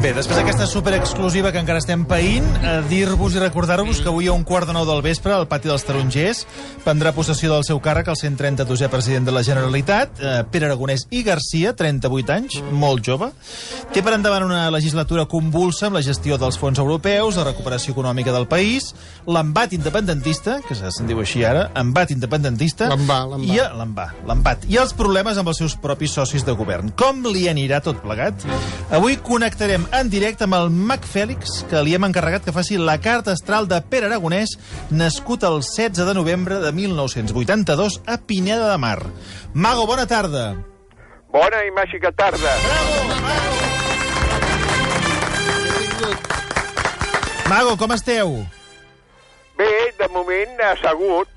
Bé, després d'aquesta superexclusiva que encara estem païnt, eh, dir-vos i recordar-vos que avui a un quart de nou del vespre, al pati dels Tarongers, prendrà possessió del seu càrrec el 132è president de la Generalitat, eh, Pere Aragonès i Garcia, 38 anys, molt jove. Té per endavant una legislatura convulsa amb la gestió dels fons europeus, la recuperació econòmica del país, l'embat independentista, que se'n diu així ara, embat independentista, i l'embà, l'empat, i els problemes amb els seus propis socis de govern. Com li anirà tot plegat? Avui connectarem en directe amb el Mac Fèlix, que li hem encarregat que faci la carta astral de Pere Aragonès, nascut el 16 de novembre de 1982 a Pineda de Mar. Mago, bona tarda. Bona i màgica tarda. Mago, com esteu? Bé, de moment assegut.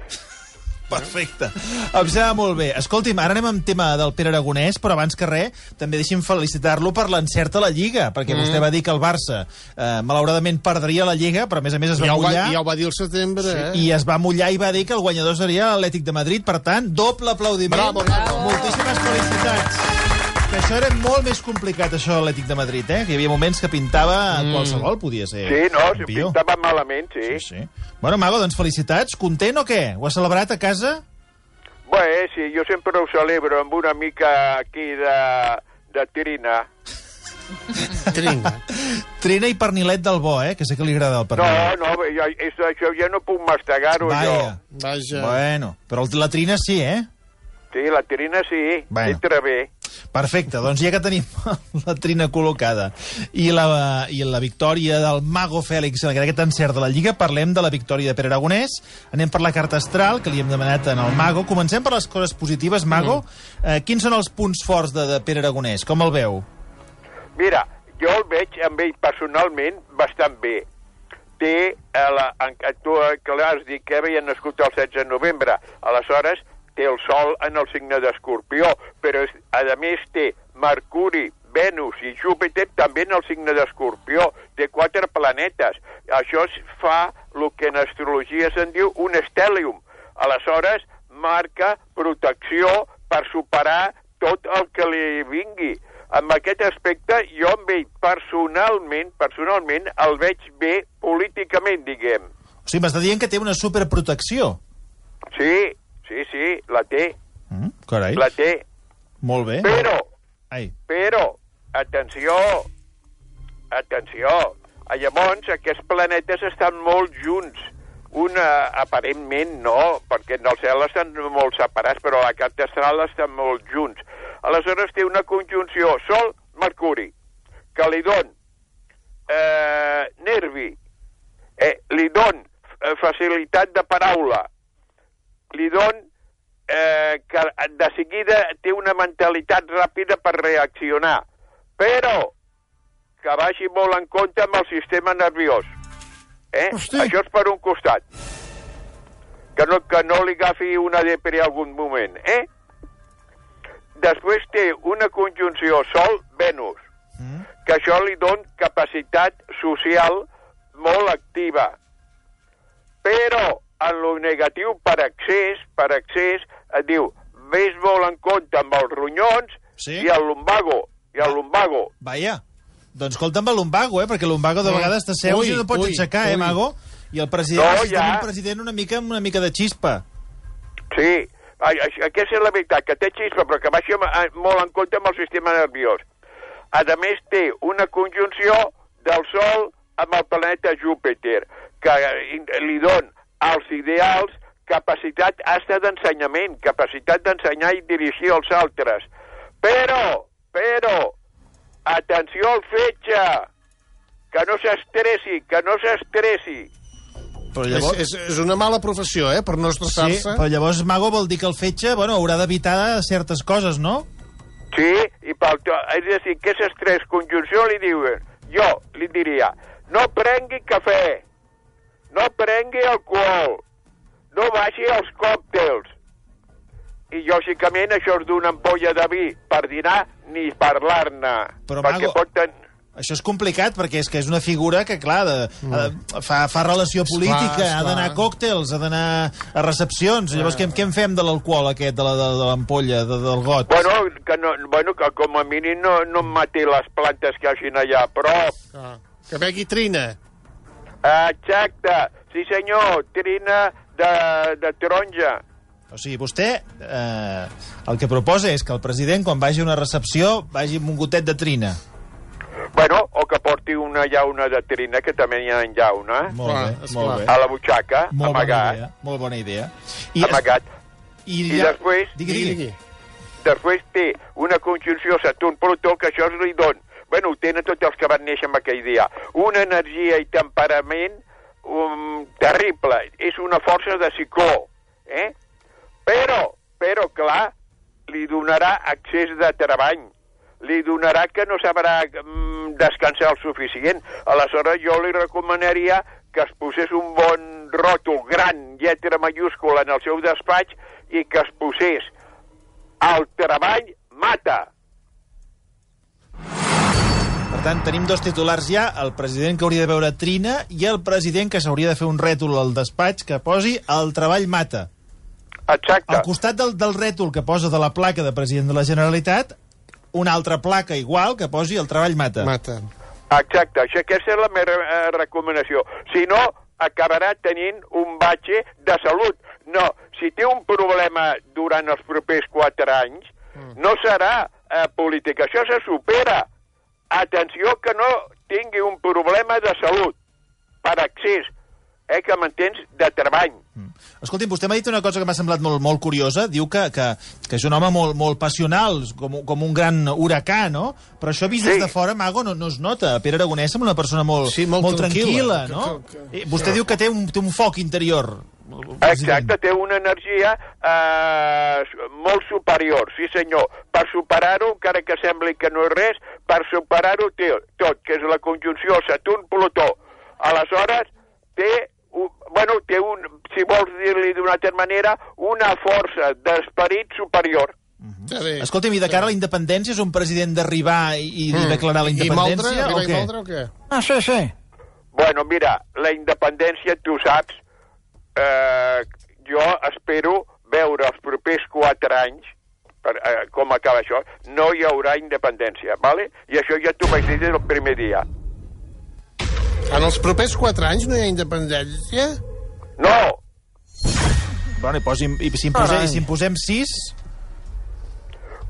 Perfecte. Em sembla molt bé. Escolti'm, ara anem amb tema del Pere Aragonès, però abans que res, també deixi'm felicitar-lo per l'encert a la Lliga, perquè mm. vostè va dir que el Barça, eh, malauradament, perdria la Lliga, però a més a més es va Ja ho, va, mullar... ja ho va dir el setembre, eh? I es va mullar i va dir que el guanyador seria l'Atlètic de Madrid. Per tant, doble aplaudiment. Bravo, bravo. Moltíssimes felicitats. Que això era molt més complicat, això, l'Atlètic de Madrid, eh? Que hi havia moments que pintava mm. qualsevol, podia ser Sí, no, si pintava malament, sí. Sí, sí. Bueno, Mago, doncs felicitats. Content o què? Ho has celebrat a casa? Bé, sí, jo sempre ho celebro amb una mica aquí de, de tirina. Tringa. Trina i pernilet del bo, eh? Que sé que li agrada el No, pernilet. no, ja, és, això ja no puc mastegar-ho jo. Vaja. Vaja. Bueno, però la Trina sí, eh? Sí, la tirina sí, Bueno. entra bé. Perfecte, doncs ja que tenim la trina col·locada i la, i la victòria del Mago Fèlix en aquest encert de la Lliga, parlem de la victòria de Pere Aragonès. Anem per la carta astral, que li hem demanat en el Mago. Comencem per les coses positives. Mago, eh, quins són els punts forts de, de Pere Aragonès? Com el veu? Mira, jo el veig amb ell personalment bastant bé. Té, eh, la, en, tu que l'has dit que havia nascut el 16 de novembre, aleshores té el Sol en el signe d'Escorpió, però és, a més té Mercuri, Venus i Júpiter també en el signe d'Escorpió. Té quatre planetes. Això es fa el que en astrologia se'n diu un estèlium. Aleshores, marca protecció per superar tot el que li vingui. Amb aquest aspecte, jo amb ell personalment, personalment, el veig bé políticament, diguem. O sigui, m'està dient que té una superprotecció. Sí, sí, sí, la té, Mm, carai, la té. molt bé. Però, Ai, però, atenció, atenció, Ah, llavors aquests planetes estan molt junts. Un, eh, aparentment, no, perquè en el cel estan molt separats, però a la carta astral estan molt junts. Aleshores té una conjunció Sol-Mercuri, que li don eh, nervi, eh, li don eh, facilitat de paraula, li don eh, que de seguida té una mentalitat ràpida per reaccionar, però que vagi molt en compte amb el sistema nerviós. Eh? Hosti. Això és per un costat. Que no, que no li agafi una depre algun moment. Eh? Després té una conjunció Sol-Venus, mm, que això li don capacitat social molt activa. Però en lo negatiu per excés, per excés, et diu, ves molt en compte amb els ronyons Sí. i el lumbago, i el lumbago. vaja. Doncs escolta'm el lumbago, eh? Perquè el lumbago de Mm. vegades t'asseus Ui, i no pots ui, aixecar, eh, ui. Mago? I el president, No, ja. un president una mica amb una mica de xispa. Sí, aquesta és la veritat, que té xispa, però que amb- eh, molt en compte amb el sistema nerviós. A més, té una conjunció del Sol amb el planeta Júpiter, que eh, li don als ideals capacitat hasta d'ensenyament, capacitat d'ensenyar i dirigir els altres. Però, però, atenció al fetge, que no s'estressi, que no s'estressi. Però És, llavors... és, és una mala professió, eh, per no Sí, estressar-se. però llavors Mago vol dir que el fetge, bueno, haurà d'evitar certes coses, no? Sí, i pel to, és a dir, que aquestes tres conjuncions li diuen, jo li diria, no prengui cafè, no prengui alcohol, faci els còctels. I, lògicament, això és d'una ampolla de vi per dinar ni parlar-ne. Però, perquè Mago- pot ten... Això és complicat, perquè és que és una figura que, clar, de, mm. fa, fa relació política, Esclar, ha d'anar a còctels, ha d'anar a recepcions. Llavors, què, què en fem de l'alcohol aquest, de la- de de l'ampolla, de, del got? Bueno, que no, bueno, que com a mínim no, no em mati les plantes que hagin allà, però... Ah, que begui trina. Exacte, sí senyor, trina de, de taronja. O sigui, vostè eh, el que proposa és que el president, quan vagi a una recepció, vagi amb un gotet de trina. Bueno, o que porti una llauna de trina, que també hi ha en llauna, Molt bé, molt bé. a la butxaca, Molt bona amagat, idea, molt bona idea. I, amagat. I, I després- Digui, Digui, digui. Després té una conjunció Saturn-Plutó, que això li don. Bueno, ho tenen tots els que van néixer en aquell dia. Una energia i temperament um, terrible. És una força de cicló. Eh? Però, però, clar, li donarà accés de treball. Li donarà que no sabrà mm, descansar el suficient. Aleshores, jo li recomanaria que es posés un bon ròtol gran, lletra mayúscula, en el seu despatx i que es posés el treball mata. Tant, tenim dos titulars ja, el president que hauria de veure Trina i el president que s'hauria de fer un rètol al despatx que posi el treball mata. Exacte. Al costat del, del rètol que posa de la placa de president de la Generalitat, una altra placa igual que posi el treball mata. Mata. Exacte. Això, aquesta és la meva eh, recomanació. Si no, acabarà tenint un batxe de salut. No, si té un problema durant els propers quatre anys, no serà eh, política. Això se supera. Atenció que no tingui un problema de salut per accés, eh, que m'entens, de treball. Escolti'm, vostè m'ha dit una cosa que m'ha semblat molt, molt curiosa. Diu que, que, que és un home molt, molt passional, com, com un gran huracà, no? Però això vist Sí. des de fora, Mago, no, no es nota. Pere Aragonès sembla una persona molt, Sí, molt molt tranquil·la, tranquil·la. no? Que- que- Eh, Vostè diu que té un, té un foc interior. Exacte, té una energia eh, molt superior, sí senyor. Per superar-ho, encara que sembli que no és res, per superar-ho té tot, que és la conjunció Saturn-Plutó. Aleshores, té, un, bueno, té un, si vols dir-li d'una altra manera, una força d'esperit superior. Està bé. Escolti'm, i de cara a la independència és un president d'arribar i, i Mm. declarar la I moldre? independència o i què? moldre o què? Ah, sí, sí. Bueno, mira, la independència, tu saps, eh, jo espero veure els propers quatre anys, per, eh, com acaba això, no hi haurà independència, ¿vale? I això ja t'ho vaig dir des del primer dia. En els propers quatre anys no hi ha independència? No! Bueno, i, posi, i si, en posem, si en posem 6,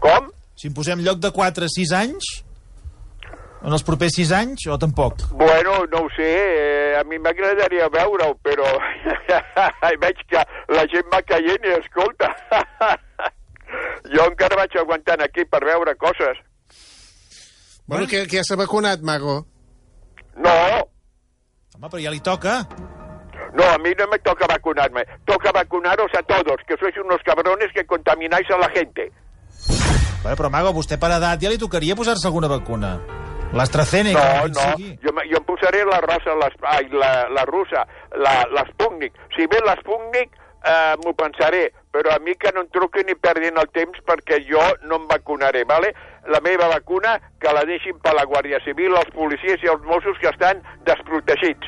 Com? si en posem lloc de 4 a 6 anys, en els propers 6 anys, o tampoc? Bueno, no ho sé, eh, a mi m'agradaria veure-ho, però veig que la gent va caient i escolta. jo encara vaig aguantant aquí per veure coses. Bueno, que, que ja s'ha vacunat, Mago. No, Home, però ja li toca. No, a mí no me toca vacunarme. Toca vacunaros a todos, que sois unos cabrones que contamináis a la gente. Bueno, però, Mago, vostè per edat ja li tocaria posar-se alguna vacuna. L'AstraZeneca, No, que no, sigui. jo, jo em posaré la rosa, les, ai, la, la russa, la- l'Sputnik. Si ve l'Sputnik, eh, m'ho pensaré, però a mi que no em truquin ni perdin el temps perquè jo no em vacunaré, ¿vale? La meva vacuna que la deixin per la Guàrdia Civil, els policies i els Mossos que estan desprotegits.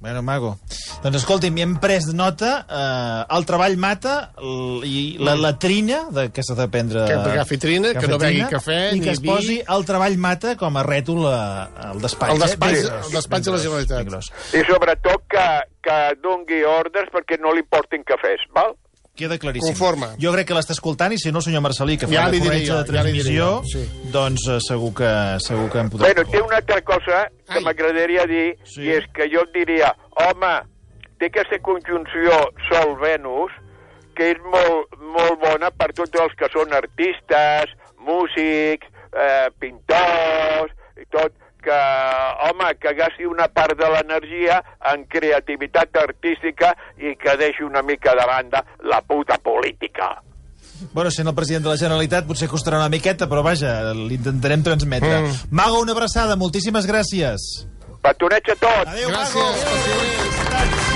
Bueno, Mago. Doncs escolti'm, hem pres nota, eh, el treball mata i la latrina, de, que s'ha de prendre... Que agafi trina, que no begui cafè I ni que es vi. posi el treball mata com a rètol a- al despatx. Al despatx- eh? Al despatx de la Generalitat. I sobretot que, que dongui ordres perquè no li portin cafès, val? Queda claríssim. Conforme. Jo crec que l'està escoltant i si no el senyor Marcelí, que fa Ja la corretja de ja diré transmissió, jo, sí. doncs eh, segur que, segur que em podrà... Bueno, té una altra cosa que m'agradaria dir, Sí. i és que jo diria, home, té aquesta conjunció Sol-Venus, que és molt, molt bona per tots els que són artistes, músics, eh, pintors, i tot, que, home, que gasti una part de l'energia en creativitat artística i que deixi una mica de banda la puta política. Bueno, sent el president de la Generalitat potser costarà una miqueta, però vaja, l'intentarem transmetre. Mm. Mago, una abraçada, moltíssimes gràcies. Petonets a tots! Adéu, Gràcies, Mago!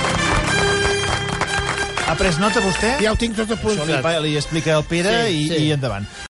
Ha pres nota, vostè? Ja ho tinc tot Això li, apuntat. li explica el Pere Sí, i, sí. i endavant.